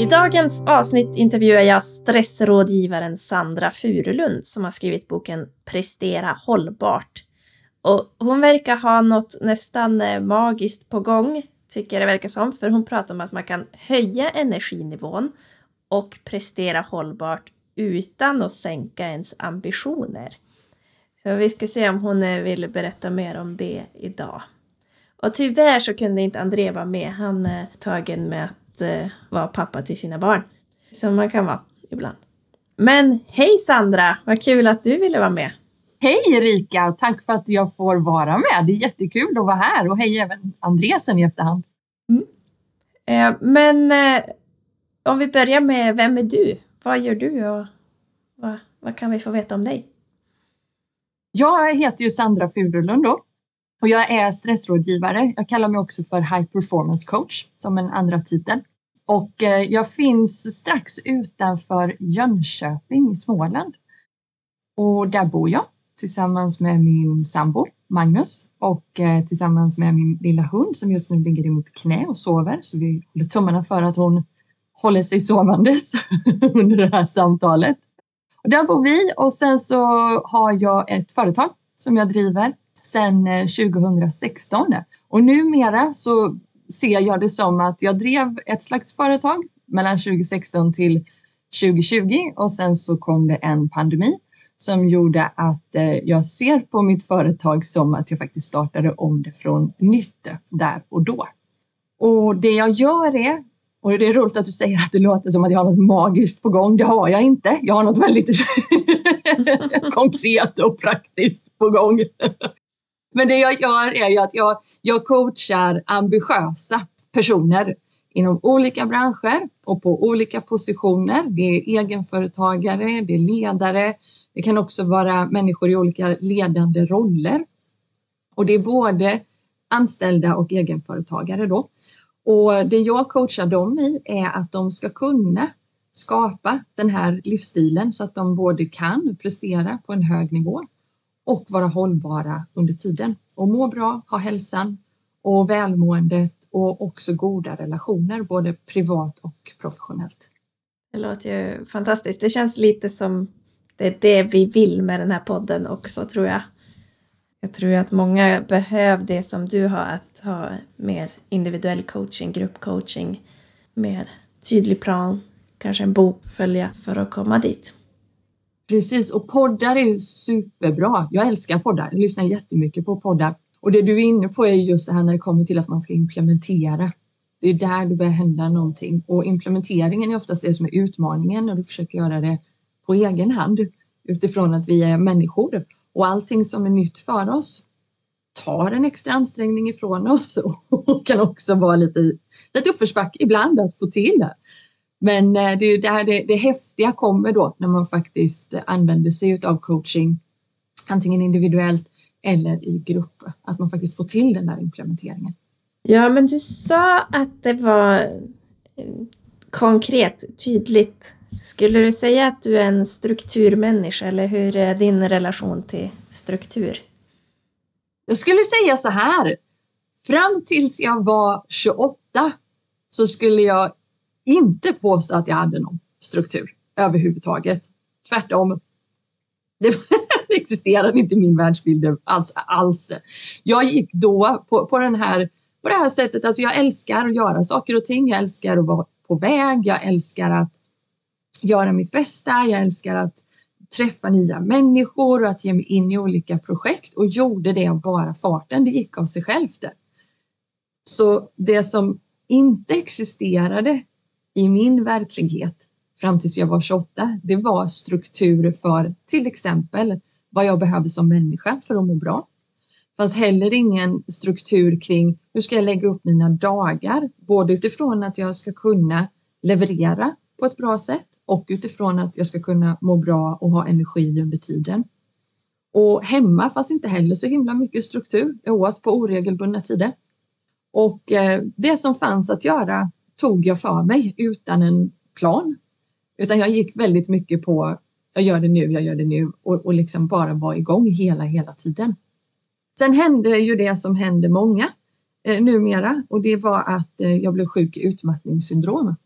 I dagens avsnitt intervjuar jag stressrådgivaren Sandra Furulund som har skrivit boken Prestera hållbart. Och hon verkar ha något nästan eh, magiskt på gång, tycker jag det verkar som, för hon pratar om att man kan höja energinivån och prestera hållbart utan att sänka ens ambitioner. Så vi ska se om hon eh, vill berätta mer om det idag. Och tyvärr så kunde inte André vara med. Han eh, är tagen med att eh, vara pappa till sina barn. Som man kan vara ibland. Men hej Sandra! Vad kul att du ville vara med. Hej Erika! Tack för att jag får vara med. Det är jättekul att vara här och hej även Andresen i efterhand. Mm. Eh, men eh, om vi börjar med, vem är du? Vad gör du och vad, vad kan vi få veta om dig? Jag heter ju Sandra Furulund då och jag är stressrådgivare. Jag kallar mig också för High Performance Coach som en andra titel. Och eh, jag finns strax utanför Jönköping i Småland. Och där bor jag tillsammans med min sambo Magnus och eh, tillsammans med min lilla hund som just nu ligger i mitt knä och sover. Så vi håller tummarna för att hon håller sig sovandes under det här samtalet. Och där bor vi och sen så har jag ett företag som jag driver sedan eh, 2016 och numera så ser jag det som att jag drev ett slags företag mellan 2016 till 2020 och sen så kom det en pandemi som gjorde att eh, jag ser på mitt företag som att jag faktiskt startade om det från nytt där och då. Och det jag gör är, och det är roligt att du säger att det låter som att jag har något magiskt på gång. Det har jag inte. Jag har något väldigt konkret och praktiskt på gång. Men det jag gör är ju att jag, jag coachar ambitiösa personer inom olika branscher och på olika positioner. Det är egenföretagare, det är ledare, det kan också vara människor i olika ledande roller. Och det är både anställda och egenföretagare då. Och det jag coachar dem i är att de ska kunna skapa den här livsstilen så att de både kan prestera på en hög nivå och vara hållbara under tiden och må bra, ha hälsan och välmåendet och också goda relationer, både privat och professionellt. Det låter ju fantastiskt. Det känns lite som det är det vi vill med den här podden också, tror jag. Jag tror att många behöver det som du har, att ha mer individuell coaching, gruppcoaching, mer tydlig plan, kanske en bok följa för att komma dit. Precis, och poddar är ju superbra. Jag älskar poddar. Jag lyssnar jättemycket på poddar. Och det du är inne på är just det här när det kommer till att man ska implementera. Det är där det börjar hända någonting och implementeringen är oftast det som är utmaningen när du försöker göra det på egen hand utifrån att vi är människor och allting som är nytt för oss tar en extra ansträngning ifrån oss och kan också vara lite, lite uppförsbacke ibland att få till. Men eh, det är ju där det, det häftiga kommer då när man faktiskt använder sig av coaching, antingen individuellt eller i grupp, att man faktiskt får till den där implementeringen. Ja, men du sa att det var eh, konkret, tydligt. Skulle du säga att du är en strukturmänniska eller hur är din relation till struktur? Jag skulle säga så här. Fram tills jag var 28 så skulle jag inte påstå att jag hade någon struktur överhuvudtaget. Tvärtom. Det existerade inte i min världsbild alls. alls. Jag gick då på, på, den här, på det här sättet, alltså jag älskar att göra saker och ting. Jag älskar att vara på väg. Jag älskar att göra mitt bästa. Jag älskar att träffa nya människor och att ge mig in i olika projekt och gjorde det av bara farten. Det gick av sig självt. Så det som inte existerade i min verklighet fram tills jag var 28, det var struktur för till exempel vad jag behöver som människa för att må bra. Det fanns heller ingen struktur kring hur ska jag lägga upp mina dagar, både utifrån att jag ska kunna leverera på ett bra sätt och utifrån att jag ska kunna må bra och ha energi under tiden. Och hemma fanns inte heller så himla mycket struktur. Jag åt på oregelbundna tider. Och eh, det som fanns att göra tog jag för mig utan en plan. Utan jag gick väldigt mycket på jag gör det nu, jag gör det nu och, och liksom bara var igång hela, hela tiden. Sen hände ju det som hände många eh, numera och det var att eh, jag blev sjuk i utmattningssyndrom.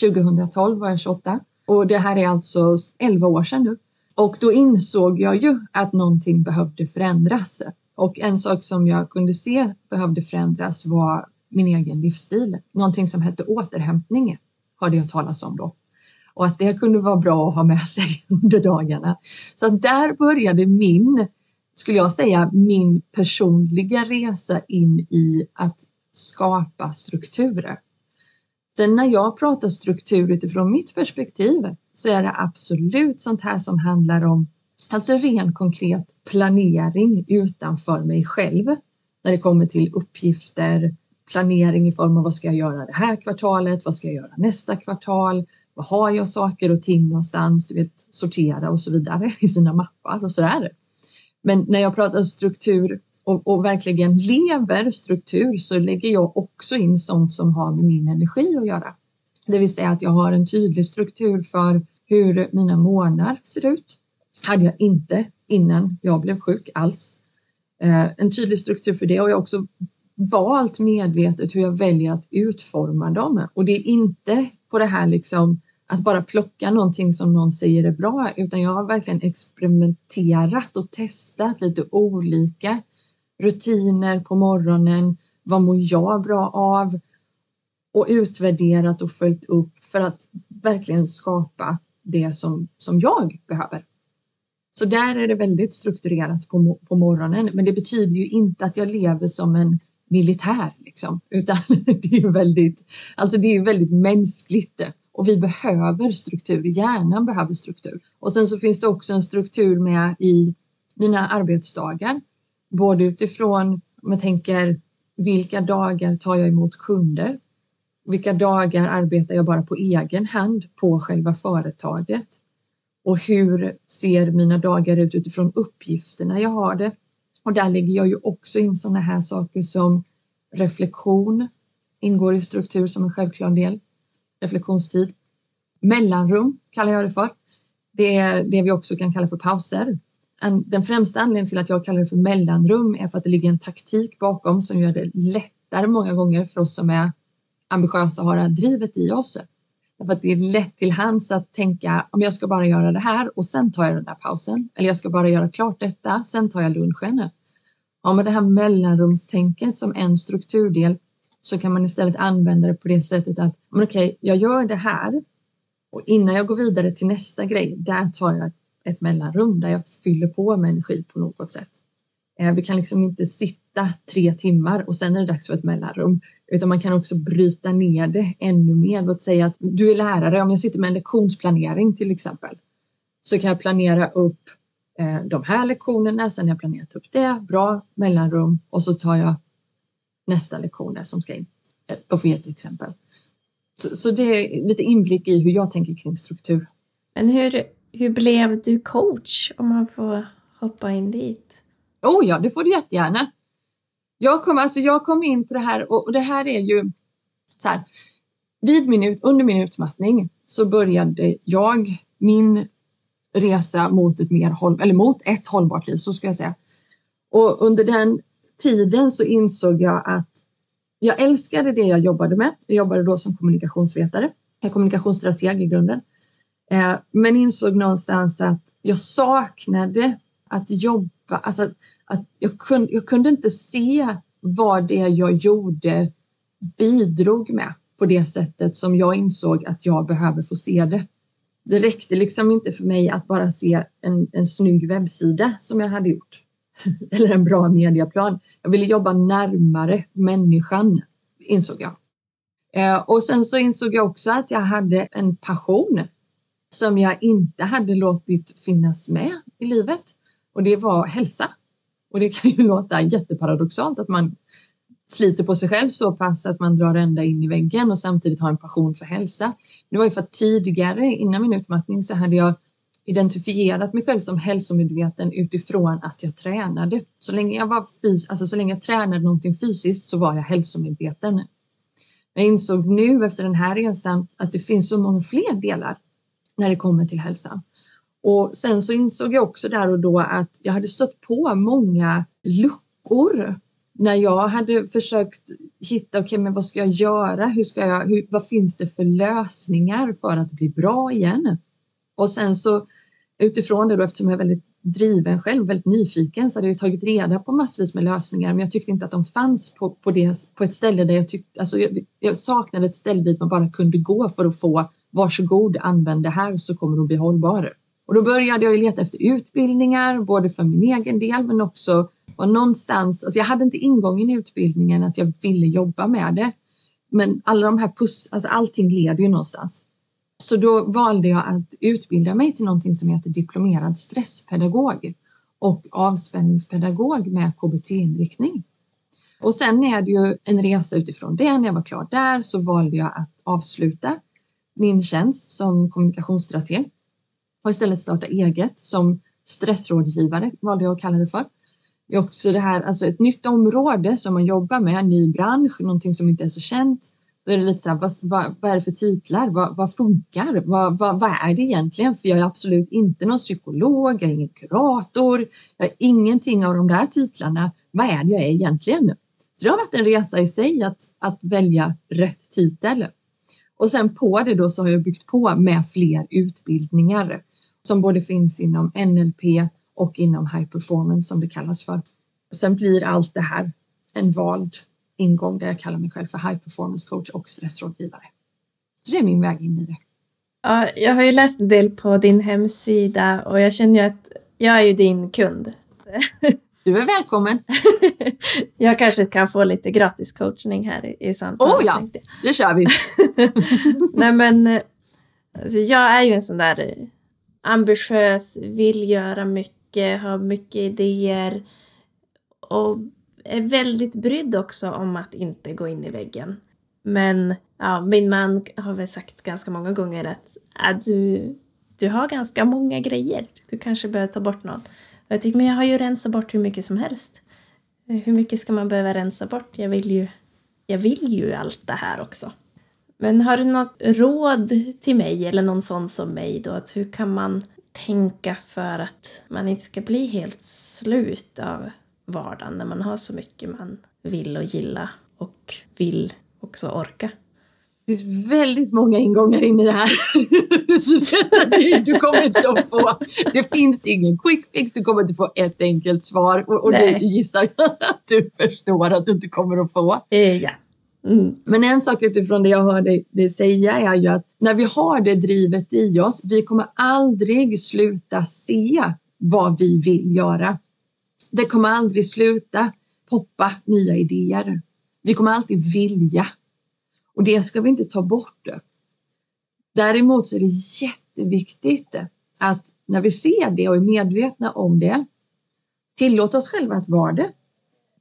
2012 var jag 28 och det här är alltså 11 år sedan nu. Och då insåg jag ju att någonting behövde förändras. Och en sak som jag kunde se behövde förändras var min egen livsstil. Någonting som hette återhämtning hörde jag talas om då. Och att det kunde vara bra att ha med sig under dagarna. Så där började min, skulle jag säga, min personliga resa in i att skapa strukturer. Sen när jag pratar struktur utifrån mitt perspektiv så är det absolut sånt här som handlar om alltså ren konkret planering utanför mig själv när det kommer till uppgifter, planering i form av vad ska jag göra det här kvartalet, vad ska jag göra nästa kvartal, vad har jag saker och ting någonstans, du vet sortera och så vidare i sina mappar och så där. Men när jag pratar struktur och, och, verkligen lever struktur så lägger jag också in sånt som har med min energi att göra. Det vill säga att jag har en tydlig struktur för hur mina månader ser ut. Hade jag inte innan jag blev sjuk alls. Eh, en tydlig struktur för det och jag har också valt medvetet hur jag väljer att utforma dem. Och det är inte på det här liksom att bara plocka någonting som någon säger är bra, utan jag har verkligen experimenterat och testat lite olika rutiner på morgonen. Vad mår jag bra av? Och utvärderat och följt upp för att verkligen skapa det som, som jag behöver. Så där är det väldigt strukturerat på, på morgonen, men det betyder ju inte att jag lever som en militär liksom, utan det är väldigt, alltså det är väldigt mänskligt och vi behöver struktur. Hjärnan behöver struktur och sen så finns det också en struktur med i mina arbetsdagar, både utifrån om jag tänker vilka dagar tar jag emot kunder? Vilka dagar arbetar jag bara på egen hand på själva företaget? Och hur ser mina dagar ut utifrån uppgifterna jag har det? Och där lägger jag ju också in sådana här saker som reflektion ingår i struktur som en självklar del. Reflektionstid. Mellanrum kallar jag det för. Det är det vi också kan kalla för pauser. Den främsta anledningen till att jag kallar det för mellanrum är för att det ligger en taktik bakom som gör det lättare många gånger för oss som är ambitiösa och har det här drivet i oss. Därför att det är lätt till hands att tänka om jag ska bara göra det här och sen tar jag den där pausen. Eller jag ska bara göra klart detta, sen tar jag lunchen. Ja, med det här mellanrumstänket som en strukturdel så kan man istället använda det på det sättet att okej, okay, jag gör det här och innan jag går vidare till nästa grej, där tar jag ett mellanrum där jag fyller på med energi på något sätt. Eh, vi kan liksom inte sitta tre timmar och sen är det dags för ett mellanrum, utan man kan också bryta ner det ännu mer. Låt säga att du är lärare, om jag sitter med en lektionsplanering till exempel, så kan jag planera upp eh, de här lektionerna, sen har jag planerat upp det, bra mellanrum och så tar jag nästa lektioner som ska in. På för ett exempel. Så, så, det är lite inblick i hur jag tänker kring struktur. Men hur, hur blev du coach om man får hoppa in dit? Oh ja, det får du jättegärna. Jag kom, alltså jag kom in på det här och, och det här är ju så här. Vid min, under min utmattning så började jag min resa mot ett mer håll, eller mot ett hållbart liv, så ska jag säga. Och under den tiden så insåg jag att jag älskade det jag jobbade med. Jag jobbade då som kommunikationsvetare, eh, kommunikationsstrateg i grunden. Eh, men insåg någonstans att jag saknade att jobba, alltså att jag kunde, jag kunde inte se vad det jag gjorde bidrog med på det sättet som jag insåg att jag behöver få se det. Det räckte liksom inte för mig att bara se en, en snygg webbsida som jag hade gjort eller en bra mediaplan. Jag ville jobba närmare människan, insåg jag. Eh, och sen så insåg jag också att jag hade en passion som jag inte hade låtit finnas med i livet och det var hälsa. Och det kan ju låta jätteparadoxalt att man sliter på sig själv så pass att man drar ända in i väggen och samtidigt har en passion för hälsa. Det var ju för att tidigare innan min utmattning så hade jag identifierat mig själv som hälsomedveten utifrån att jag tränade. Så länge jag var fys alltså så länge jag tränade någonting fysiskt så var jag hälsomedveten. Jag insåg nu efter den här resan att det finns så många fler delar när det kommer till hälsan. Och sen så insåg jag också där och då att jag hade stött på många luckor när jag hade försökt hitta, okej, okay, men vad ska jag göra? Hur ska jag, hur, vad finns det för lösningar för att bli bra igen? Och sen så utifrån det då, eftersom jag är väldigt driven själv, väldigt nyfiken, så hade jag tagit reda på massvis med lösningar, men jag tyckte inte att de fanns på, på, det, på ett ställe där jag tyckte, alltså jag, jag saknade ett ställe dit man bara kunde gå för att få varsågod, använd det här så kommer du bli hållbar. Och då började jag leta efter utbildningar, både för min egen del men också var någonstans, alltså jag hade inte ingången i utbildningen att jag ville jobba med det. Men alla de här puss, alltså allting leder ju någonstans. Så då valde jag att utbilda mig till någonting som heter diplomerad stresspedagog och avspänningspedagog med KBT-inriktning. Och sen är det ju en resa utifrån det. När jag var klar där så valde jag att avsluta min tjänst som kommunikationsstrateg har istället starta eget som stressrådgivare valde jag att kalla det för. Det är också det här, alltså ett nytt område som man jobbar med, en ny bransch, någonting som inte är så känt. Då är det lite så här, vad, vad, vad är det för titlar? Vad, vad funkar? Vad, vad, vad, är det egentligen? För jag är absolut inte någon psykolog, jag är ingen kurator, jag är ingenting av de där titlarna. Vad är det jag är egentligen? Så det har varit en resa i sig att, att välja rätt titel. Och sen på det då så har jag byggt på med fler utbildningar som både finns inom NLP och inom high performance som det kallas för. Sen blir allt det här en vald ingång där jag kallar mig själv för high performance coach och stressrådgivare. Så det är min väg in i det. Ja, jag har ju läst en del på din hemsida och jag känner ju att jag är ju din kund. Du är välkommen. jag kanske kan få lite gratis coachning här i, i samtalet. Oh ja, det kör vi. Nej men, alltså jag är ju en sån där ambitiös, vill göra mycket, har mycket idéer och är väldigt brydd också om att inte gå in i väggen. Men ja, min man har väl sagt ganska många gånger att, att du, du har ganska många grejer. Du kanske behöver ta bort något. Och jag tycker, men jag har ju rensat bort hur mycket som helst. Hur mycket ska man behöva rensa bort? Jag vill ju, jag vill ju allt det här också. Men har du något råd till mig eller någon sån som mig då? Att hur kan man tänka för att man inte ska bli helt slut av vardagen när man har så mycket man vill och gilla och vill också orka? Det finns väldigt många ingångar in i det här. du kommer inte att få, det finns ingen quick fix, du kommer inte få ett enkelt svar och, och det gissar jag att du förstår att du inte kommer att få. Eh, ja. Mm. Men en sak utifrån det jag hör dig säga är ju att när vi har det drivet i oss, vi kommer aldrig sluta se vad vi vill göra. Det kommer aldrig sluta poppa nya idéer. Vi kommer alltid vilja och det ska vi inte ta bort. Däremot så är det jätteviktigt att när vi ser det och är medvetna om det, tillåta oss själva att vara det,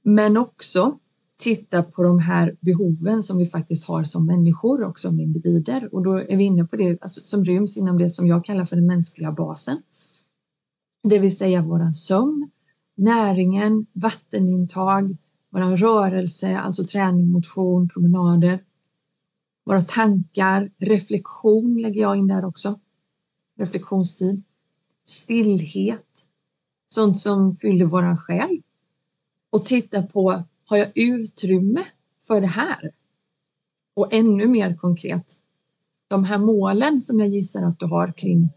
men också titta på de här behoven som vi faktiskt har som människor och som individer. Och då är vi inne på det alltså, som ryms inom det som jag kallar för den mänskliga basen. Det vill säga våran sömn, näringen, vattenintag, våran rörelse, alltså träning, motion, promenader, våra tankar, reflektion lägger jag in där också. Reflektionstid, stillhet, sånt som fyller våran själ och titta på har jag utrymme för det här? Och ännu mer konkret, de här målen som jag gissar att du har kring,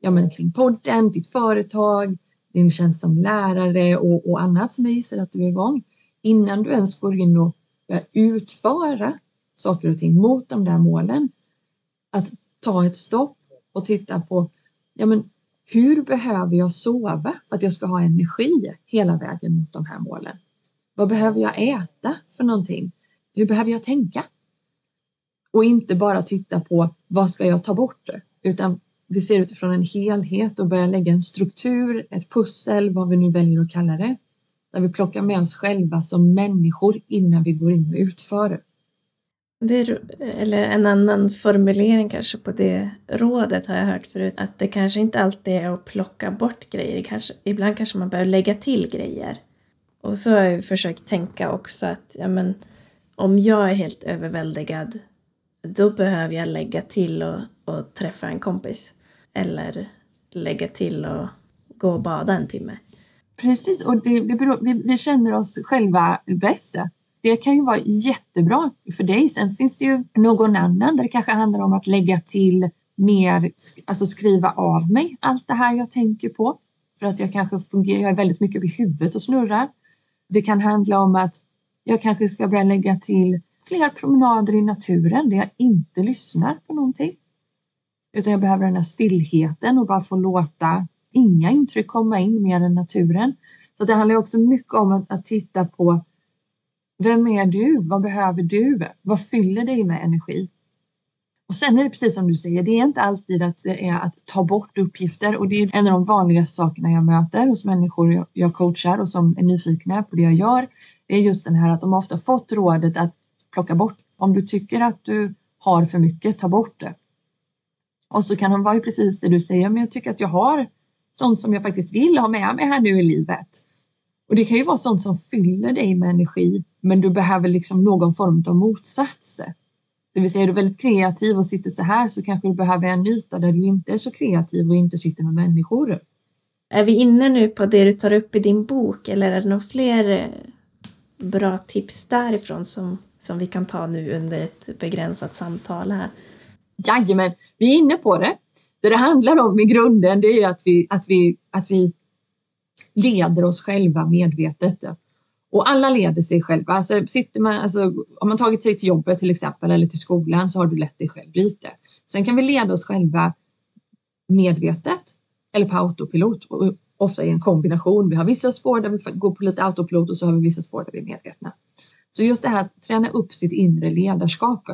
ja men kring podden, ditt företag, din tjänst som lärare och, och annat som jag gissar att du är igång. Innan du ens går in och börjar utföra saker och ting mot de där målen, att ta ett stopp och titta på, ja men hur behöver jag sova för att jag ska ha energi hela vägen mot de här målen? Vad behöver jag äta för någonting? Hur behöver jag tänka? Och inte bara titta på vad ska jag ta bort? Utan vi ser utifrån en helhet och börjar lägga en struktur, ett pussel, vad vi nu väljer att kalla det. Där vi plockar med oss själva som människor innan vi går in och utför. Det är, eller en annan formulering kanske på det rådet har jag hört förut, att det kanske inte alltid är att plocka bort grejer, kanske, ibland kanske man behöver lägga till grejer. Och så har jag försökt tänka också att ja, men, om jag är helt överväldigad, då behöver jag lägga till och, och träffa en kompis. Eller lägga till och gå och bada en timme. Precis, och det, det beror, vi, vi känner oss själva bäst. Det kan ju vara jättebra för dig. Sen finns det ju någon annan där det kanske handlar om att lägga till mer, alltså skriva av mig allt det här jag tänker på. För att jag kanske fungerar, jag är väldigt mycket i huvudet och snurrar. Det kan handla om att jag kanske ska börja lägga till fler promenader i naturen där jag inte lyssnar på någonting. Utan jag behöver den här stillheten och bara få låta inga intryck komma in mer än naturen. Så det handlar också mycket om att, att titta på vem är du? Vad behöver du? Vad fyller dig med energi? Och sen är det precis som du säger, det är inte alltid att det är att ta bort uppgifter och det är en av de vanligaste sakerna jag möter hos människor jag coachar och som är nyfikna på det jag gör. Det är just den här att de ofta fått rådet att plocka bort. Om du tycker att du har för mycket, ta bort det. Och så kan de vara precis det du säger, men jag tycker att jag har sånt som jag faktiskt vill ha med mig här nu i livet. Och det kan ju vara sånt som fyller dig med energi, men du behöver liksom någon form av motsats. Det vill säga, är du väldigt kreativ och sitter så här så kanske du behöver en yta där du inte är så kreativ och inte sitter med människor. Är vi inne nu på det du tar upp i din bok eller är det några fler eh, bra tips därifrån som, som vi kan ta nu under ett begränsat samtal här? Jajamän, vi är inne på det. Det det handlar om i grunden det är att vi, att vi, att vi leder oss själva medvetet. Och alla leder sig själva. Alltså, sitter man, alltså, om man tagit sig till jobbet till exempel eller till skolan så har du lett dig själv lite. Sen kan vi leda oss själva medvetet eller på autopilot. Och ofta i en kombination. Vi har vissa spår där vi går på lite autopilot och så har vi vissa spår där vi är medvetna. Så just det här att träna upp sitt inre ledarskap.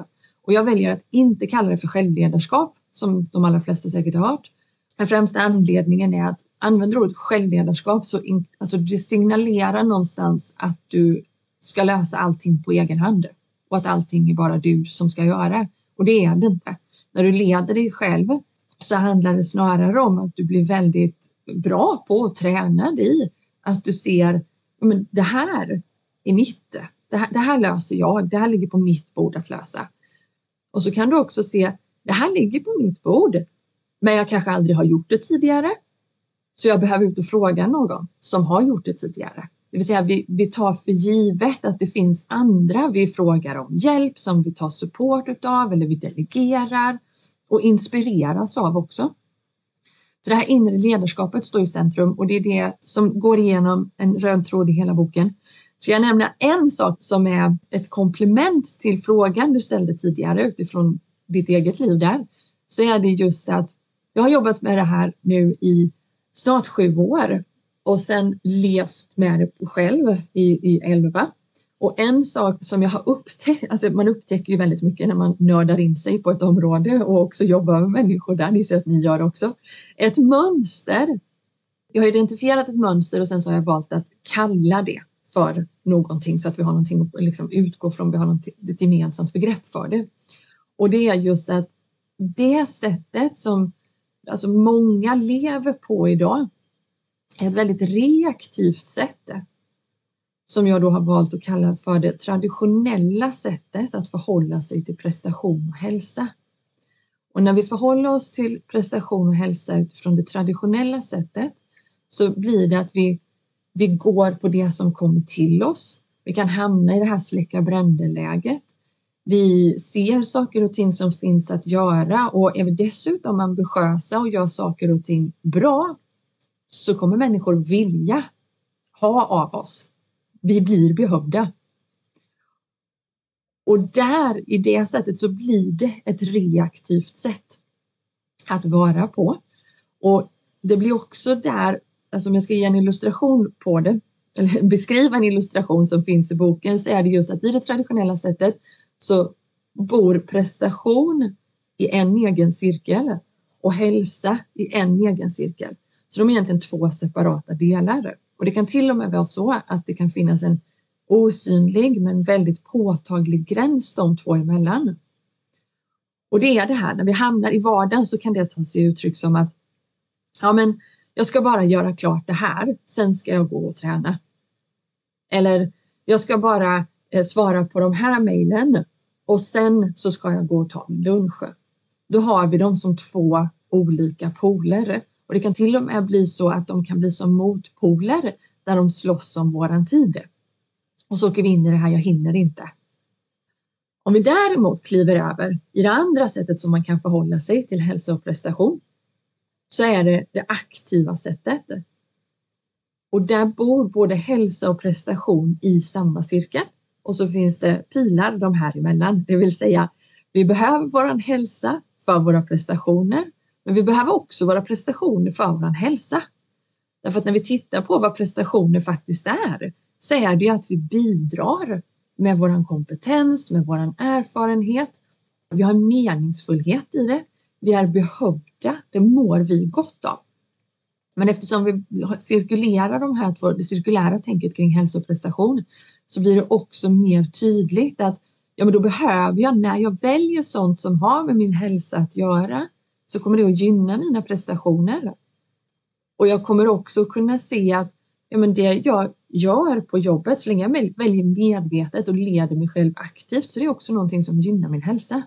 Och jag väljer att inte kalla det för självledarskap som de allra flesta säkert har hört. Den främsta anledningen är att använder ordet självledarskap så in, alltså det signalerar någonstans att du ska lösa allting på egen hand och att allting är bara du som ska göra. Och det är det inte. När du leder dig själv så handlar det snarare om att du blir väldigt bra på och tränad i Att du ser, men det här är mitt. Det här, det här löser jag. Det här ligger på mitt bord att lösa. Och så kan du också se, det här ligger på mitt bord, men jag kanske aldrig har gjort det tidigare. Så jag behöver ut och fråga någon som har gjort det tidigare. Det vill säga vi, vi tar för givet att det finns andra vi frågar om hjälp som vi tar support utav eller vi delegerar och inspireras av också. Så det här inre ledarskapet står i centrum och det är det som går igenom en röd tråd i hela boken. Ska jag nämna en sak som är ett komplement till frågan du ställde tidigare utifrån ditt eget liv där, så är det just att jag har jobbat med det här nu i snart sju år och sen levt med det själv i, i elva. Och en sak som jag har upptäckt, alltså man upptäcker ju väldigt mycket när man nördar in sig på ett område och också jobbar med människor där, ni ser att ni gör också. Ett mönster. Jag har identifierat ett mönster och sen så har jag valt att kalla det för någonting så att vi har någonting att liksom utgå från, vi har ett gemensamt begrepp för det. Och det är just att det sättet som alltså många lever på idag är ett väldigt reaktivt sätt som jag då har valt att kalla för det traditionella sättet att förhålla sig till prestation och hälsa. Och när vi förhåller oss till prestation och hälsa utifrån det traditionella sättet så blir det att vi, vi går på det som kommer till oss. Vi kan hamna i det här släcka bränder-läget. Vi ser saker och ting som finns att göra och är vi dessutom ambitiösa och gör saker och ting bra så kommer människor vilja ha av oss. Vi blir behövda. Och där i det sättet så blir det ett reaktivt sätt att vara på. Och det blir också där, alltså om jag ska ge en illustration på det, eller beskriva en illustration som finns i boken, så är det just att i det traditionella sättet så bor prestation i en egen cirkel och hälsa i en egen cirkel. Så de är egentligen två separata delar. Och det kan till och med vara så att det kan finnas en osynlig men väldigt påtaglig gräns de två emellan. Och det är det här, när vi hamnar i vardagen så kan det ta sig uttryck som att ja, men jag ska bara göra klart det här, sen ska jag gå och träna. Eller jag ska bara Eh, svara på de här mejlen och sen så ska jag gå och ta min lunch. Då har vi dem som två olika poler och det kan till och med bli så att de kan bli som motpoler där de slåss om våran tid. Och så åker vi in i det här, jag hinner inte. Om vi däremot kliver över i det andra sättet som man kan förhålla sig till hälsa och prestation så är det det aktiva sättet. Och där bor både hälsa och prestation i samma cirkel. Och så finns det pilar de här emellan, det vill säga vi behöver våran hälsa för våra prestationer, men vi behöver också våra prestationer för våran hälsa. Därför att när vi tittar på vad prestationer faktiskt är så är det ju att vi bidrar med våran kompetens, med våran erfarenhet. Vi har meningsfullhet i det. Vi är behövda. Det mår vi gott av. Men eftersom vi cirkulerar de här två, det cirkulära tänket kring hälsoprestation så blir det också mer tydligt att ja, men då behöver jag när jag väljer sånt som har med min hälsa att göra så kommer det att gynna mina prestationer. Och jag kommer också kunna se att ja, men det jag gör på jobbet, så länge jag väljer medvetet och leder mig själv aktivt, så det är också någonting som gynnar min hälsa.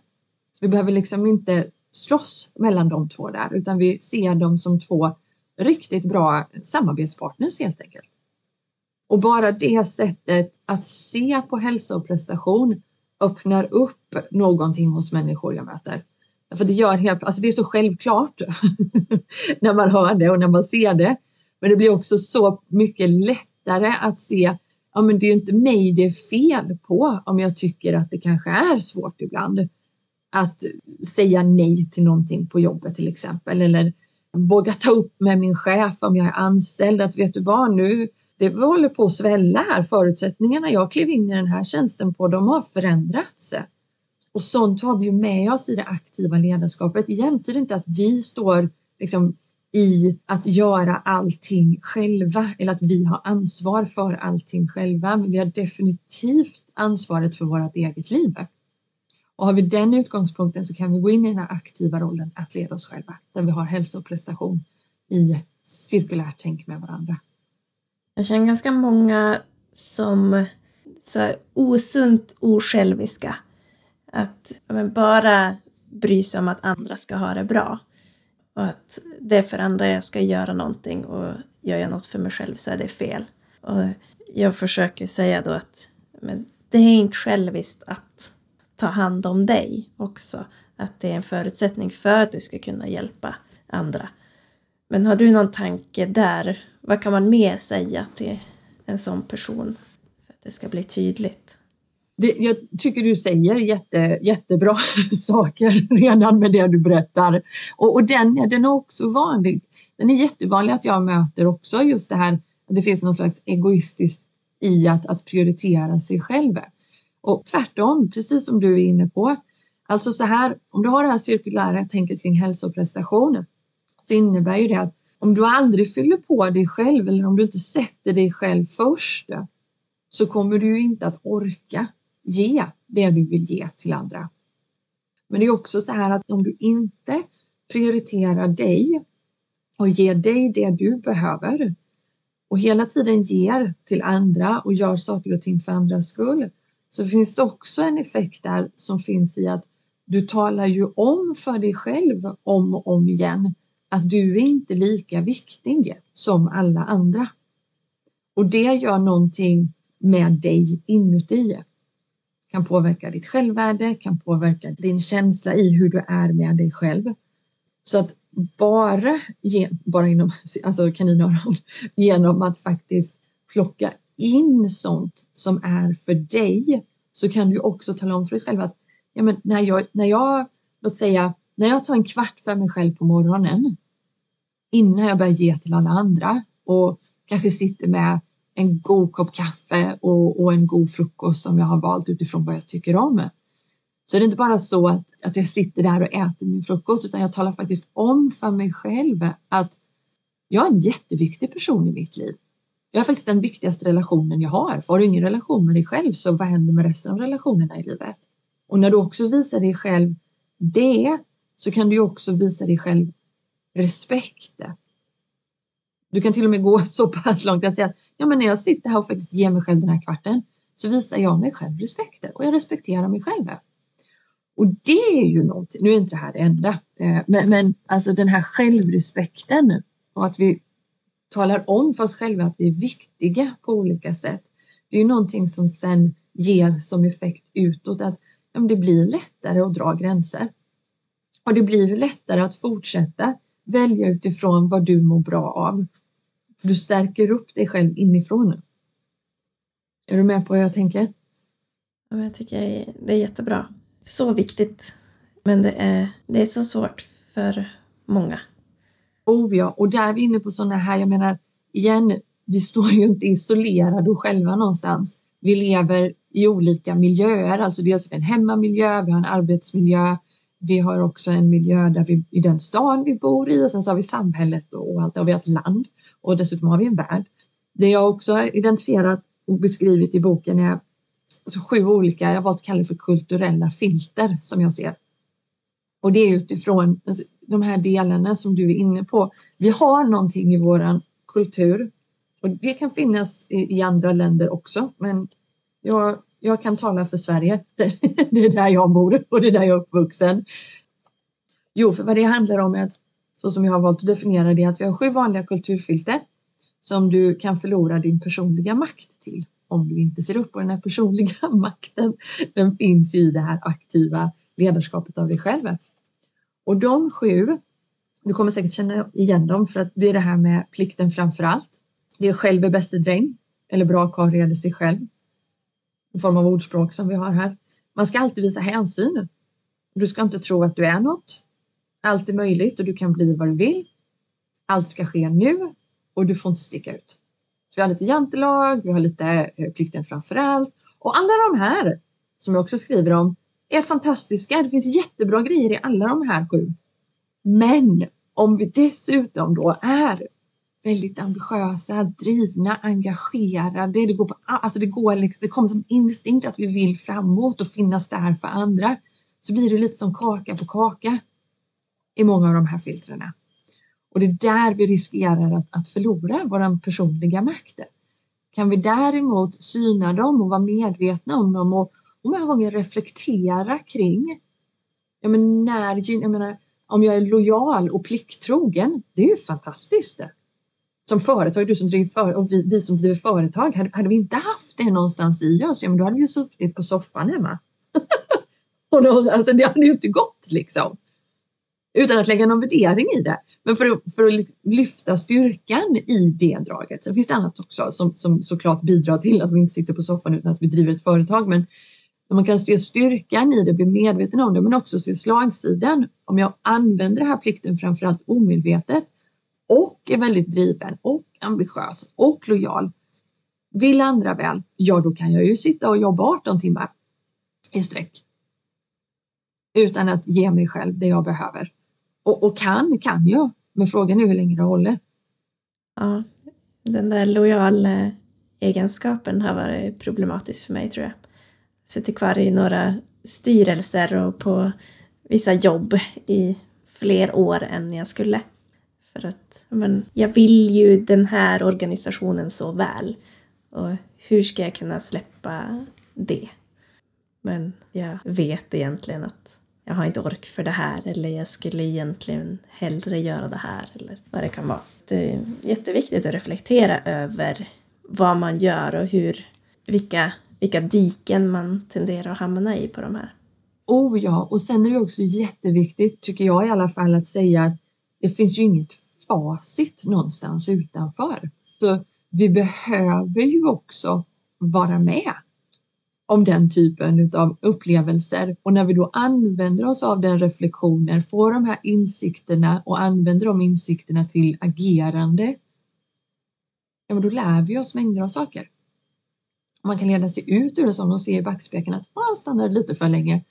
Så vi behöver liksom inte slåss mellan de två där, utan vi ser dem som två riktigt bra samarbetspartners helt enkelt. Och bara det sättet att se på hälsa och prestation öppnar upp någonting hos människor jag möter. För det gör helt, alltså det är så självklart när man hör det och när man ser det. Men det blir också så mycket lättare att se, ja men det är inte mig det är fel på om jag tycker att det kanske är svårt ibland att säga nej till någonting på jobbet till exempel eller våga ta upp med min chef om jag är anställd att vet du vad nu, det håller på att svälla här. Förutsättningarna jag klev in i den här tjänsten på, de har förändrats. Och sånt har vi ju med oss i det aktiva ledarskapet. Jämte inte att vi står liksom i att göra allting själva eller att vi har ansvar för allting själva. Men vi har definitivt ansvaret för vårt eget liv. Och har vi den utgångspunkten så kan vi gå in i den här aktiva rollen att leda oss själva, där vi har hälsa och prestation i cirkulärt tänk med varandra. Jag känner ganska många som så osunt osjälviska. Att men, bara bry sig om att andra ska ha det bra. Och att det är för andra jag ska göra någonting och gör jag något för mig själv så är det fel. Och jag försöker säga då att men, det är inte själviskt att ta hand om dig också. Att det är en förutsättning för att du ska kunna hjälpa andra. Men har du någon tanke där? Vad kan man mer säga till en sån person för att det ska bli tydligt? Det, jag tycker du säger jätte, jättebra saker redan med det du berättar. Och, och den, den är också vanlig. Den är jättevanlig att jag möter också just det här att det finns någon slags egoistiskt i att, att prioritera sig själv. Och tvärtom, precis som du är inne på. Alltså så här, om du har det här cirkulära tänket kring hälsa och prestation så innebär ju det att om du aldrig fyller på dig själv eller om du inte sätter dig själv först så kommer du inte att orka ge det du vill ge till andra. Men det är också så här att om du inte prioriterar dig och ger dig det du behöver och hela tiden ger till andra och gör saker och ting för andras skull så finns det också en effekt där som finns i att du talar ju om för dig själv om och om igen att du är inte lika viktig som alla andra. Och det gör någonting med dig inuti. Kan påverka ditt självvärde, kan påverka din känsla i hur du är med dig själv. Så att bara, bara inom alltså kaninöron, genom att faktiskt plocka in sånt som är för dig så kan du också tala om för dig själv att ja, men när, jag, när jag, låt säga, när jag tar en kvart för mig själv på morgonen innan jag börjar ge till alla andra och kanske sitter med en god kopp kaffe och, och en god frukost som jag har valt utifrån vad jag tycker om. Så det är inte bara så att, att jag sitter där och äter min frukost utan jag talar faktiskt om för mig själv att jag är en jätteviktig person i mitt liv. Det är faktiskt den viktigaste relationen jag har. För har du ingen relation med dig själv så vad händer med resten av relationerna i livet? Och när du också visar dig själv det så kan du också visa dig själv respekt. Du kan till och med gå så pass långt att säga att ja, men när jag sitter här och faktiskt ger mig själv den här kvarten så visar jag mig själv respekt och jag respekterar mig själv. Och det är ju någonting, nu är inte det här det enda, eh, men, men alltså den här självrespekten och att vi talar om för oss själva att vi är viktiga på olika sätt. Det är ju någonting som sen ger som effekt utåt att ja, det blir lättare att dra gränser. Och det blir lättare att fortsätta välja utifrån vad du mår bra av. För du stärker upp dig själv inifrån. Är du med på hur jag tänker? Ja, jag tycker det är jättebra. Så viktigt. Men det är, det är så svårt för många. Oh ja, och där är vi inne på sådana här, jag menar igen, vi står ju inte isolerade och själva någonstans. Vi lever i olika miljöer, alltså dels en hemmamiljö, vi har en arbetsmiljö, vi har också en miljö där vi, i den stan vi bor i och sen så har vi samhället och allt och vi har ett land och dessutom har vi en värld. Det jag också har identifierat och beskrivit i boken är alltså sju olika, jag har valt att kalla det för kulturella filter som jag ser. Och det är utifrån alltså, de här delarna som du är inne på. Vi har någonting i våran kultur och det kan finnas i, i andra länder också, men jag, jag kan tala för Sverige. Det, är där jag bor och det är där jag är uppvuxen. Jo, för vad det handlar om är att så som jag har valt att definiera det, att vi har sju vanliga kulturfilter som du kan förlora din personliga makt till om du inte ser upp. Och den här personliga makten, den finns i det här aktiva ledarskapet av dig själv. Och de sju, du kommer säkert känna igen dem för att det är det här med plikten framför allt. Det är själv är bäste dräng eller bra karl reder sig själv. En form av ordspråk som vi har här. Man ska alltid visa hänsyn. Du ska inte tro att du är något. Allt är möjligt och du kan bli vad du vill. Allt ska ske nu och du får inte sticka ut. Så vi har lite jantelag, vi har lite eh, plikten framför allt och alla de här som jag också skriver om är fantastiska. Det finns jättebra grejer i alla de här sju. Men om vi dessutom då är väldigt ambitiösa, drivna, engagerade. Det, går på, alltså det, går liksom, det kommer som instinkt att vi vill framåt och finnas där för andra. Så blir det lite som kaka på kaka i många av de här filtrerna. Och det är där vi riskerar att, att förlora vår personliga makt. Kan vi däremot syna dem och vara medvetna om dem och, många gånger reflektera kring jag menar, när, jag menar, om jag är lojal och plikttrogen, det är ju fantastiskt som företag, du som driver för, och vi, vi som driver företag, hade, hade, vi inte haft det någonstans i oss, ja, men då hade vi ju suttit på soffan hemma. och då, alltså, det hade ju inte gått liksom. Utan att lägga någon värdering i det. Men för att, för att lyfta styrkan i det draget. Sen finns det annat också som, som såklart bidrar till att vi inte sitter på soffan utan att vi driver ett företag. Men man kan se styrkan i det, bli medveten om det, men också se slagsidan. Om jag använder den här plikten framförallt omedvetet och är väldigt driven och ambitiös och lojal. Vill andra väl, ja då kan jag ju sitta och jobba 18 timmar i sträck. Utan att ge mig själv det jag behöver. Och, och kan, kan jag. Men frågan är hur länge det håller. Ja, den där lojal egenskapen har varit problematisk för mig tror jag. Suttit kvar i några styrelser och på vissa jobb i fler år än jag skulle. För att men, jag vill ju den här organisationen så väl. Och hur ska jag kunna släppa det? Men jag vet egentligen att jag har inte ork för det här eller jag skulle egentligen hellre göra det här eller vad det kan vara. Det är jätteviktigt att reflektera över vad man gör och hur, vilka, vilka diken man tenderar att hamna i på de här. Oh ja, och sen är det också jätteviktigt, tycker jag i alla fall, att säga att det finns ju inget facit någonstans utanför. Så vi behöver ju också vara med om den typen av upplevelser och när vi då använder oss av den reflektionen, får de här insikterna och använder de insikterna till agerande. Ja, men då lär vi oss mängder av saker. Man kan leda sig ut ur det som de ser i backspegeln att ah, jag stannade lite för länge.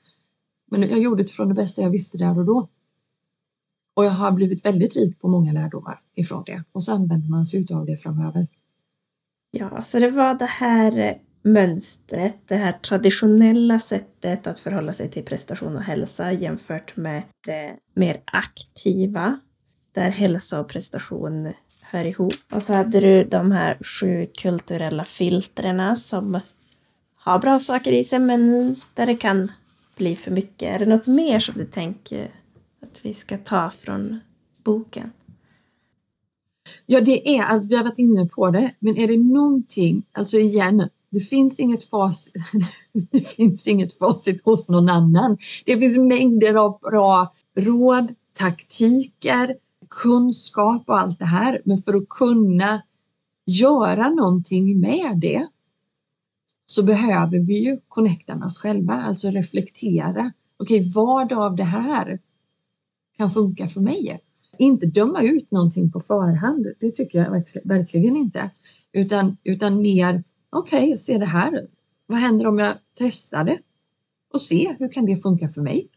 Men jag gjorde det från det bästa jag visste där och då. Och jag har blivit väldigt rik på många lärdomar ifrån det och så använder man sig av det framöver. Ja, så det var det här eh, mönstret, det här traditionella sättet att förhålla sig till prestation och hälsa jämfört med det mer aktiva, där hälsa och prestation hör ihop. Och så hade du de här sju kulturella filtrerna som har bra saker i sig, men där det kan bli för mycket. Är det något mer som du tänker att vi ska ta från boken? Ja, det är att vi har varit inne på det, men är det någonting, alltså igen, det finns inget facit, det finns inget facit hos någon annan. Det finns mängder av bra råd, taktiker, kunskap och allt det här. Men för att kunna göra någonting med det så behöver vi ju connecta med oss själva, alltså reflektera. Okej, okay, vad av det här kan funka för mig? Inte döma ut någonting på förhand, det tycker jag verkligen inte. Utan, utan mer, okej, okay, se det här. Vad händer om jag testar det? Och se, hur kan det funka för mig?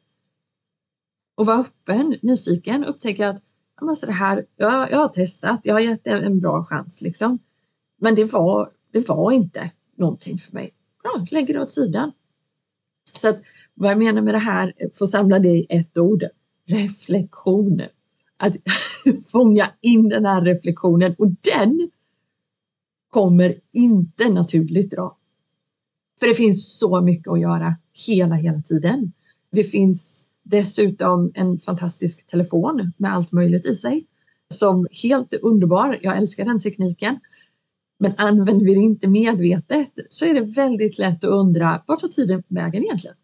Och vara öppen, nyfiken, upptäcka att alltså det här, jag, jag har testat, jag har gett det en bra chans liksom. Men det var, det var inte någonting för mig. Ja, lägger det åt sidan. Så att vad jag menar med det här, för att samla det i ett ord, reflektion. Att fånga in den här reflektionen och den kommer inte naturligt då. För det finns så mycket att göra hela, hela tiden. Det finns dessutom en fantastisk telefon med allt möjligt i sig som helt underbar. Jag älskar den tekniken. Men använder vi det inte medvetet så är det väldigt lätt att undra vart tar tiden vägen egentligen?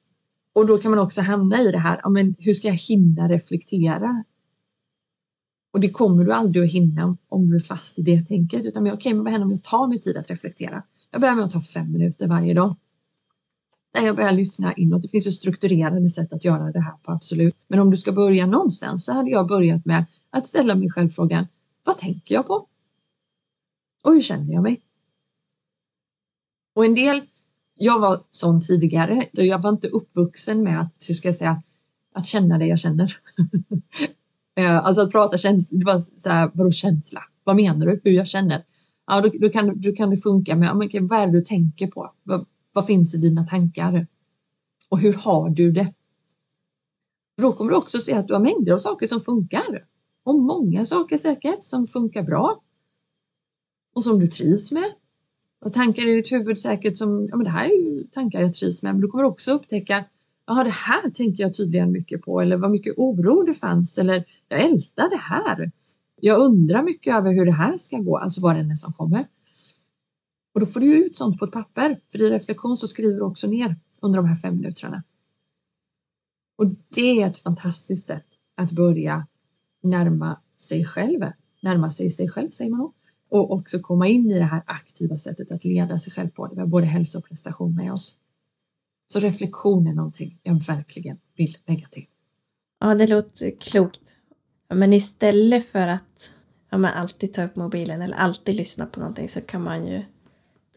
Och då kan man också hamna i det här, ja, men hur ska jag hinna reflektera? Och det kommer du aldrig att hinna om du är fast i det tänket, utan okej, okay, men vad händer om jag tar mig tid att reflektera? Jag börjar med att ta fem minuter varje dag när jag börjar lyssna inåt. Det finns ju strukturerade sätt att göra det här på, absolut. Men om du ska börja någonstans så hade jag börjat med att ställa mig själv frågan, vad tänker jag på? Och hur känner jag mig? Och en del, jag var sån tidigare, jag var inte uppvuxen med att, hur ska jag säga, att känna det jag känner. Eh, alltså att prata känsla, det var så här, vadå känsla? Vad menar du? Hur jag känner? Ja, då, då, kan, då kan det funka med, men, vad är det du tänker på? Vad, finns i dina tankar? Och hur har du det? Då kommer du också se att du har mängder av saker som funkar. Och många saker säkert som funkar bra och som du trivs med. Och tankar i ditt huvud säkert som, ja men det här är ju tankar jag trivs med, men du kommer också upptäcka, jaha det här tänker jag tydligen mycket på eller vad mycket oro det fanns eller jag ältar det här. Jag undrar mycket över hur det här ska gå, alltså vad det än är som kommer. Och då får du ut sånt på ett papper, för i reflektion så skriver du också ner under de här fem minuterna. Och det är ett fantastiskt sätt att börja närma sig själv, närma sig sig själv säger man nog och också komma in i det här aktiva sättet att leda sig själv på. Det har både hälsa och prestation med oss. Så reflektion är någonting jag verkligen vill lägga till. Ja, det låter klokt. Men istället för att ja, man alltid ta upp mobilen eller alltid lyssna på någonting så kan man ju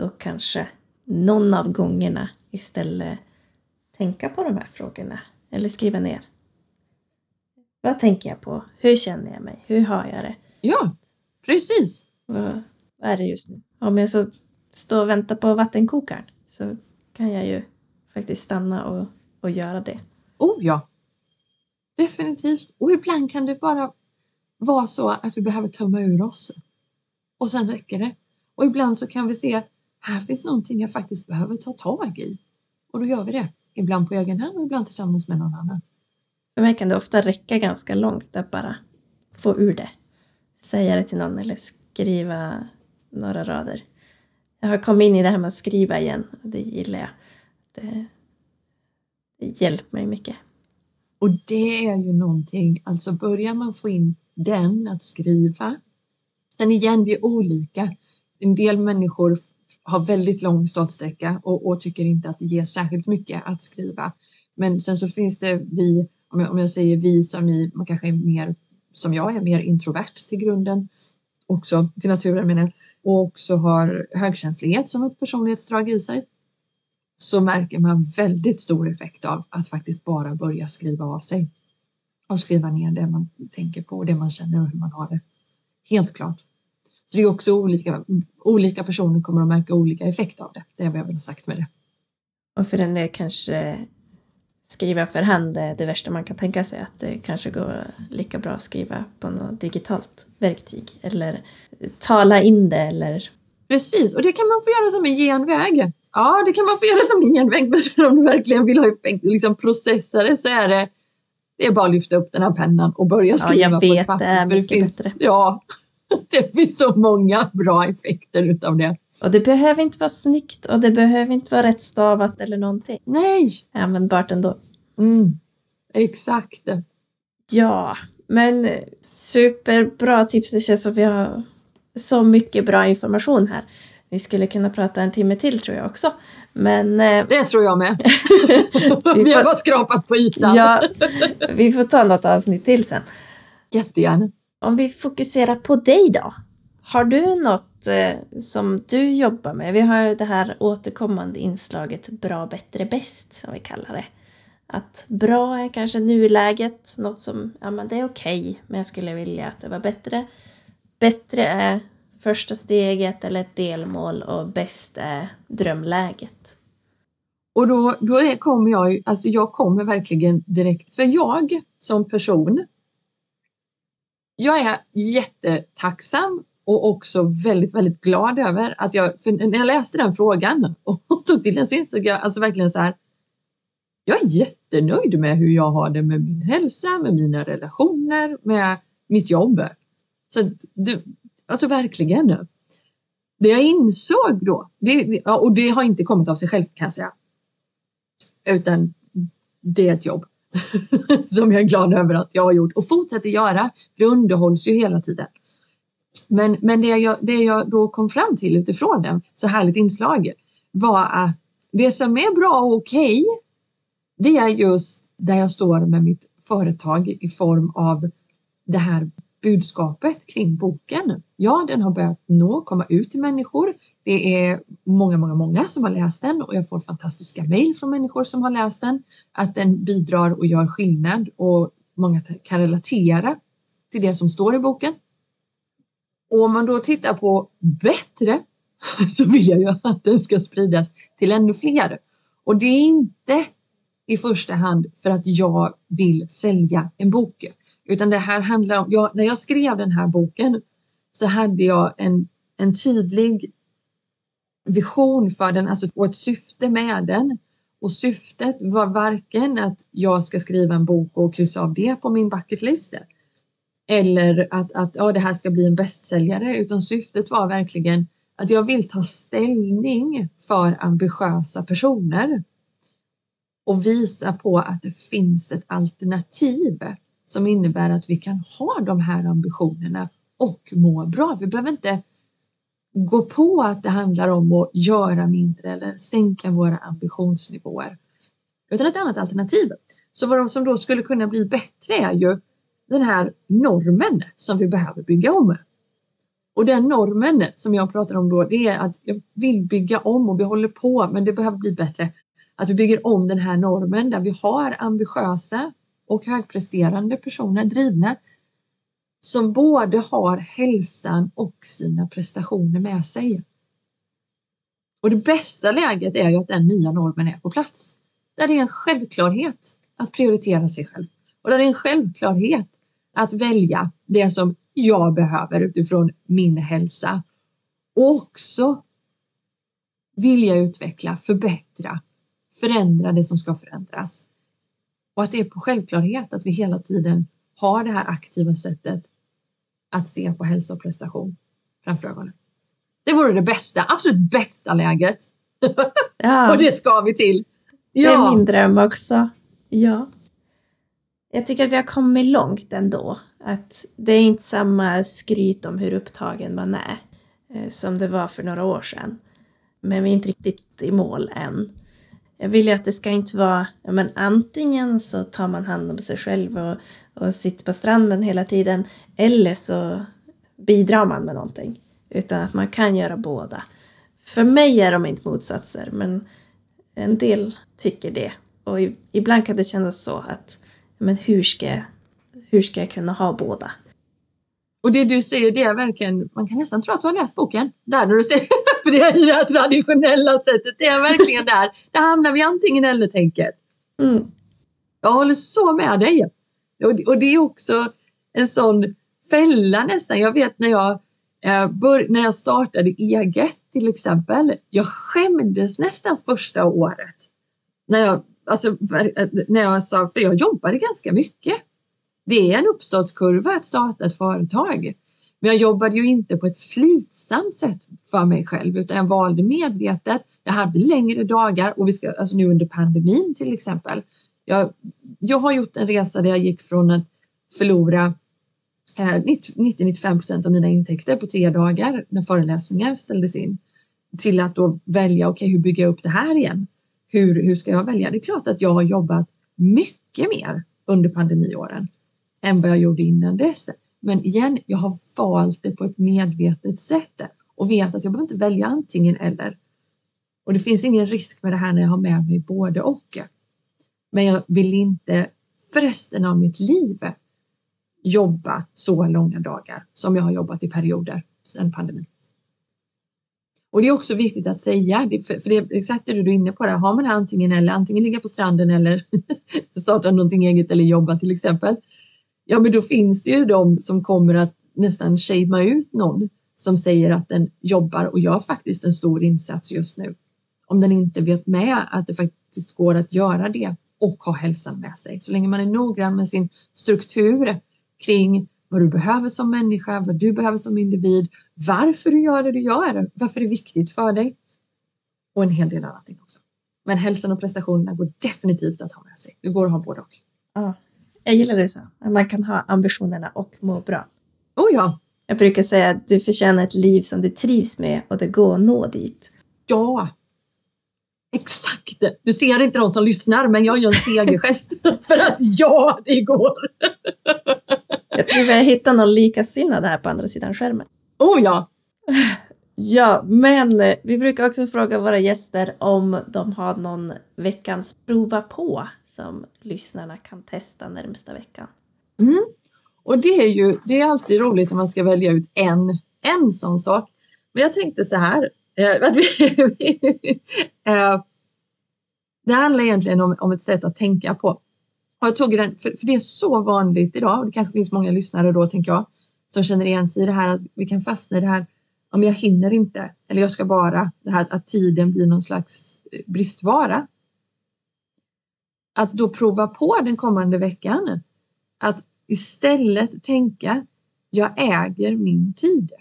då kanske någon av gångerna istället tänka på de här frågorna eller skriva ner. Vad tänker jag på? Hur känner jag mig? Hur har jag det? Ja, precis. Vad, vad är det just nu? Om jag så står och väntar på vattenkokaren så kan jag ju faktiskt stanna och, och göra det. Oh ja! Definitivt. Och ibland kan det bara vara så att vi behöver tömma ur oss. Och sen räcker det. Och ibland så kan vi se här finns någonting jag faktiskt behöver ta tag i. Och då gör vi det. Ibland på egen hand och ibland tillsammans med någon annan. För mig kan det ofta räcka ganska långt att bara få ur det. Säga det till någon eller skriva några rader. Jag har kommit in i det här med att skriva igen och det gillar jag. Det, det hjälper mig mycket. Och det är ju någonting, alltså börjar man få in den att skriva. Sen igen, vi är olika. En del människor har väldigt lång startsträcka och, och tycker inte att det ger särskilt mycket att skriva. Men sen så finns det vi, om jag, om jag säger vi som i, man kanske är mer som jag är mer introvert till grunden också till naturen menar jag och också har högkänslighet som ett personlighetsdrag i sig så märker man väldigt stor effekt av att faktiskt bara börja skriva av sig och skriva ner det man tänker på och det man känner och hur man har det. Helt klart. Så det är också olika, olika personer kommer att märka olika effekter av det. Det är vad jag vill ha sagt med det. Och för en del kanske skriva för hand är det värsta man kan tänka sig. Att det kanske går lika bra att skriva på något digitalt verktyg. Eller tala in det eller... Precis, och det kan man få göra som en genväg. Ja, det kan man få göra som en genväg, men om du verkligen vill ha effekt, liksom det så är det det är bara att lyfta upp den här pennan och börja skriva ja, jag vet, på ett papper. Det är mycket det finns, bättre. Ja, det finns så många bra effekter utav det. Och det behöver inte vara snyggt och det behöver inte vara rätt stavat eller någonting. Nej! Användbart ändå. Mm, exakt. Ja, men superbra tips. Det känns som vi har så mycket bra information här. Vi skulle kunna prata en timme till tror jag också. Men... eh, Det tror jag med. Vi Vi har bara skrapat på ytan. Ja, vi får ta något avsnitt till sen. Jättegärna. Om vi fokuserar på dig då. Har du något eh, som du jobbar med? Vi har ju det här återkommande inslaget bra, bättre, bäst som vi kallar det. Att bra är kanske nuläget, något som, ja men det är okej, men jag skulle vilja att det var bättre. Bättre är första steget eller ett delmål och bäst är drömläget. Och då, då är, kommer jag alltså jag kommer verkligen direkt, för jag som person, jag är jättetacksam och också väldigt, väldigt glad över att jag, för när jag läste den frågan och tog till den så insåg jag alltså verkligen så här, jag är jättenöjd med hur jag har det med min hälsa, med mina relationer, med mitt jobb. Så det, alltså verkligen. Det jag insåg då, det, och det har inte kommit av sig självt kan jag säga. Utan det är ett jobb som jag är glad över att jag har gjort och fortsätter göra. För det underhålls ju hela tiden. Men, men det, jag, det jag då kom fram till utifrån den så härligt inslag var att det som är bra och okej, det är just där jag står med mitt företag i form av det här budskapet kring boken. Ja, den har börjat nå, komma ut till människor. Det är många, många, många som har läst den och jag får fantastiska mejl från människor som har läst den. Att den bidrar och gör skillnad och många kan relatera till det som står i boken. Och om man då tittar på bättre så vill jag ju att den ska spridas till ännu fler. Och det är inte i första hand för att jag vill sälja en bok. Utan det här handlar om, jag, när jag skrev den här boken så hade jag en, en tydlig vision för den, alltså och ett syfte med den. Och syftet var varken att jag ska skriva en bok och kryssa av det på min bucketlist. Eller att, att ja, det här ska bli en bästsäljare, utan syftet var verkligen att jag vill ta ställning för ambitiösa personer och visa på att det finns ett alternativ som innebär att vi kan ha de här ambitionerna och må bra. Vi behöver inte gå på att det handlar om att göra mindre eller sänka våra ambitionsnivåer. Utan ett annat alternativ. Så vad de som då skulle kunna bli bättre är ju den här normen som vi behöver bygga om. Och den normen som jag pratar om då, det är att jag vill bygga om och vi håller på, men det behöver bli bättre. Att vi bygger om den här normen där vi har ambitiösa och högpresterande personer, drivna, som både har hälsan och sina prestationer med sig. Och det bästa läget är ju att den nya normen är på plats. Där det är en självklarhet att prioritera sig själv. Och där det är en självklarhet att välja det som jag behöver utifrån min hälsa. Och också vilja utveckla, förbättra, förändra det som ska förändras. Och att det är på självklarhet att vi hela tiden har det här aktiva sättet att se på hälsa och prestation framför ögonen. Det vore det bästa, absolut bästa läget. Ja. Och det ska vi till. Det är min dröm också. Ja. Jag tycker att vi har kommit långt ändå. Att det är inte samma skryt om hur upptagen man är eh, som det var för några år sedan. Men vi är inte riktigt i mål än. Jag vill ju att det ska inte vara, ja, men antingen så tar man hand om sig själv och, och sitter på stranden hela tiden, eller så bidrar man med någonting. Utan att man kan göra båda. För mig är de inte motsatser, men en del tycker det. Och i- ibland kan det kännas så att, men hur ska, jag- hur ska jag kunna ha båda? Och det du säger, det är verkligen, man kan nästan tro att du har läst boken. Där när du säger, det i det här traditionella sättet, det är verkligen där. Där hamnar vi antingen eller-tänket. Mm. Jag håller så med dig. Och, och det är också en sån fälla nästan. Jag vet när jag, eh, bör, när jag startade eget till exempel. Jag skämdes nästan första året. När jag, alltså, när jag sa, för jag jobbade ganska mycket. Det är en uppstartskurva att starta ett företag. Men jag jobbade ju inte på ett slitsamt sätt för mig själv utan jag valde medvetet. Jag hade längre dagar och vi ska, alltså nu under pandemin till exempel. Jag, jag har gjort en resa där jag gick från att förlora eh, 90-95 procent av mina intäkter på tre dagar när föreläsningar ställdes in till att då välja, okej, okay, hur bygger jag upp det här igen? Hur, hur ska jag välja? Det är klart att jag har jobbat mycket mer under pandemiåren än vad jag gjorde innan dess. Men igen, jag har valt det på ett medvetet sätt och vet att jag behöver inte välja antingen eller. Och det finns ingen risk med det här när jag har med mig både och. Men jag vill inte för resten av mitt liv jobba så långa dagar som jag har jobbat i perioder sedan pandemin. Och det är också viktigt att säga, för det är exakt det du är inne på, där. har man antingen eller, antingen ligga på stranden eller starta någonting eget eller jobba till exempel. Ja, men då finns det ju de som kommer att nästan shamea ut någon som säger att den jobbar och gör faktiskt en stor insats just nu. Om den inte vet med att det faktiskt går att göra det och ha hälsan med sig. Så länge man är noggrann med sin struktur kring vad du behöver som människa, vad du behöver som individ, varför du gör det du gör, varför det är viktigt för dig och en hel del annat också. Men hälsan och prestationerna går definitivt att ha med sig. Det går att ha både och. Ja, jag gillar det så. Man kan ha ambitionerna och må bra. Oh ja! Jag brukar säga att du förtjänar ett liv som du trivs med och det går att nå dit. Ja, Exakt! Du ser inte de som lyssnar, men jag gör en segergest för att ja, det går! jag tror vi har hittat någon likasinnad här på andra sidan skärmen. Oh ja! Ja, men eh, vi brukar också fråga våra gäster om de har någon veckans prova på som lyssnarna kan testa närmsta veckan. Mm. Och det är ju det är alltid roligt när man ska välja ut en, en sån sak. Men jag tänkte så här, eh, eh, det handlar egentligen om, om ett sätt att tänka på. Och jag tog den, för, för det är så vanligt idag och det kanske finns många lyssnare då tänker jag som känner igen sig i det här att vi kan fastna i det här om jag hinner inte eller jag ska bara det här att tiden blir någon slags eh, bristvara. Att då prova på den kommande veckan att istället tänka jag äger min tid.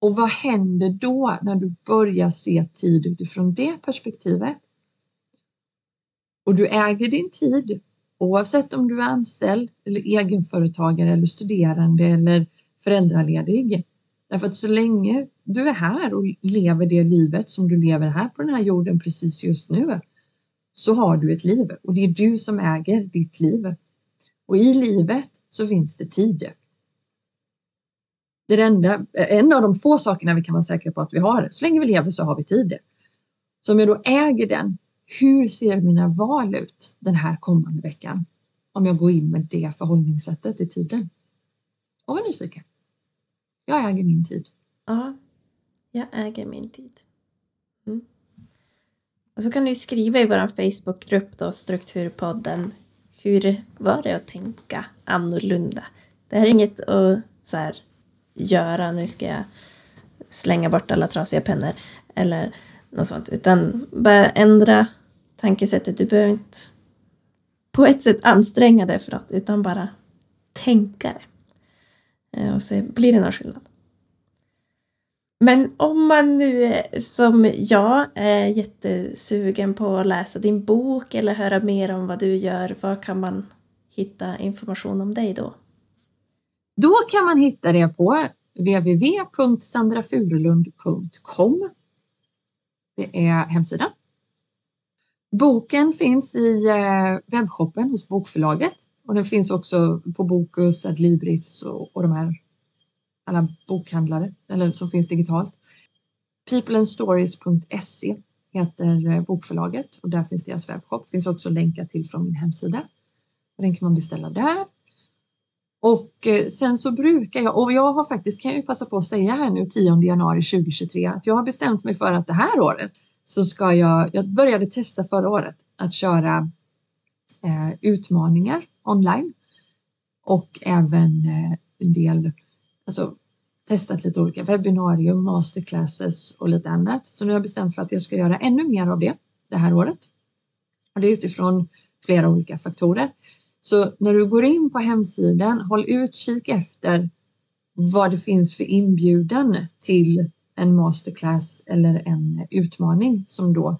Och vad händer då när du börjar se tid utifrån det perspektivet? Och du äger din tid oavsett om du är anställd eller egenföretagare eller studerande eller föräldraledig. Därför att så länge du är här och lever det livet som du lever här på den här jorden precis just nu så har du ett liv och det är du som äger ditt liv. Och i livet så finns det tid. Det är enda, en av de få sakerna vi kan vara säkra på att vi har. Så länge vi lever så har vi tid. Så om jag då äger den, hur ser mina val ut den här kommande veckan? Om jag går in med det förhållningssättet i tiden. Och var nyfiken. Jag äger min tid. Ja, jag äger min tid. Mm. Och så kan du skriva i vår Facebookgrupp då, Strukturpodden, hur var det att tänka annorlunda? Det här är inget att så här, göra, nu ska jag slänga bort alla trasiga pennor eller något sånt, utan bara ändra tankesättet. Du behöver inte på ett sätt anstränga dig för något, utan bara tänka det. Eh, och se, blir det någon skillnad? Men om man nu eh, som jag är jättesugen på att läsa din bok eller höra mer om vad du gör, var kan man hitta information om dig då? Då kan man hitta det på www.sandrafurulund.com. Det är hemsidan. Boken finns i eh, webbshoppen hos Bokförlaget och den finns också på Bokus, Adlibris och, och de här alla bokhandlare eller som finns digitalt. Peopleandstories.se heter eh, bokförlaget och där finns deras webbshop. Det finns också länkar till från min hemsida. Och den kan man beställa där. Och eh, sen så brukar jag, och jag har faktiskt, kan jag ju passa på att säga här nu 10 januari 2023, att jag har bestämt mig för att det här året så ska jag, jag började testa förra året att köra eh, utmaningar online och även eh, en del, alltså testat lite olika webbinarium, masterclasses och lite annat. Så nu har jag bestämt för att jag ska göra ännu mer av det det här året. Och det är utifrån flera olika faktorer. Så när du går in på hemsidan, håll utkik efter vad det finns för inbjudan till en masterclass eller en utmaning som då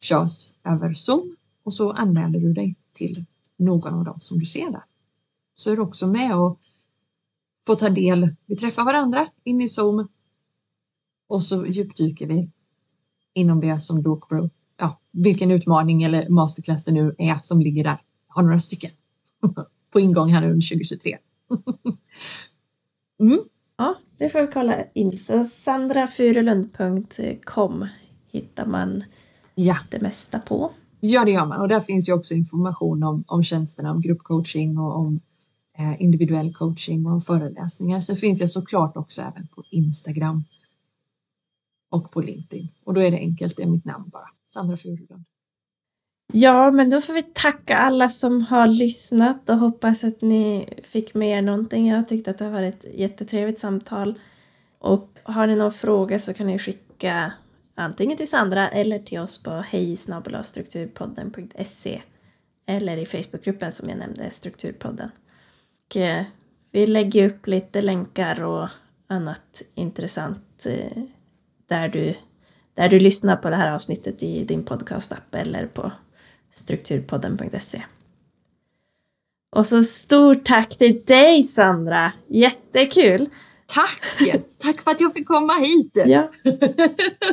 körs över Zoom och så anmäler du dig till någon av dem som du ser där. Så är du också med och får ta del. Vi träffar varandra in i Zoom och så djupdyker vi inom det som Dokbro, ja, vilken utmaning eller masterclass det nu är som ligger där. Har några stycken på ingång här under 2023. mm. Ja, det får vi kolla in. Så sandrafurulund.com hittar man ja. det mesta på. Ja, det gör man och där finns ju också information om, om tjänsterna, om gruppcoaching och om eh, individuell coaching och om föreläsningar. Sen finns jag såklart också även på Instagram och på LinkedIn och då är det enkelt, det är mitt namn bara, Sandra Furulund. Ja, men då får vi tacka alla som har lyssnat och hoppas att ni fick med er någonting. Jag tyckte att det har varit ett jättetrevligt samtal. Och har ni någon fråga så kan ni skicka antingen till Sandra eller till oss på hej strukturpodden.se eller i Facebookgruppen som jag nämnde, Strukturpodden. Och eh, vi lägger upp lite länkar och annat intressant eh, där du, där du lyssnar på det här avsnittet i din podcastapp eller på strukturpodden.se. Och så stort tack till dig Sandra! Jättekul! Tack! Tack för att jag fick komma hit! Ja,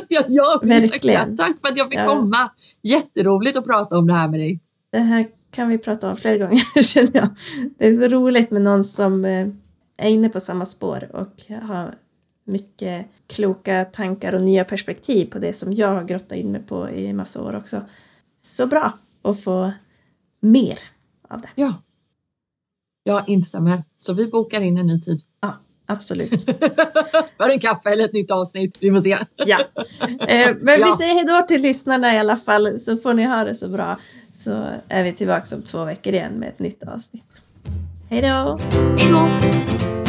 ja, ja verkligen. Tack för att jag fick ja. komma! Jätteroligt att prata om det här med dig. Det här kan vi prata om fler gånger känner jag. Det är så roligt med någon som eh, är inne på samma spår och har mycket kloka tankar och nya perspektiv på det som jag har grottat in mig på i massa år också. Så bra! och få mer av det. Ja. Jag instämmer. Så vi bokar in en ny tid. Absolut. För en kaffe eller ett nytt avsnitt. Vi får se. ja. Eh, men ja. vi säger hejdå till lyssnarna i alla fall så får ni ha det så bra. Så är vi tillbaka om två veckor igen med ett nytt avsnitt. Hej då! Hej då!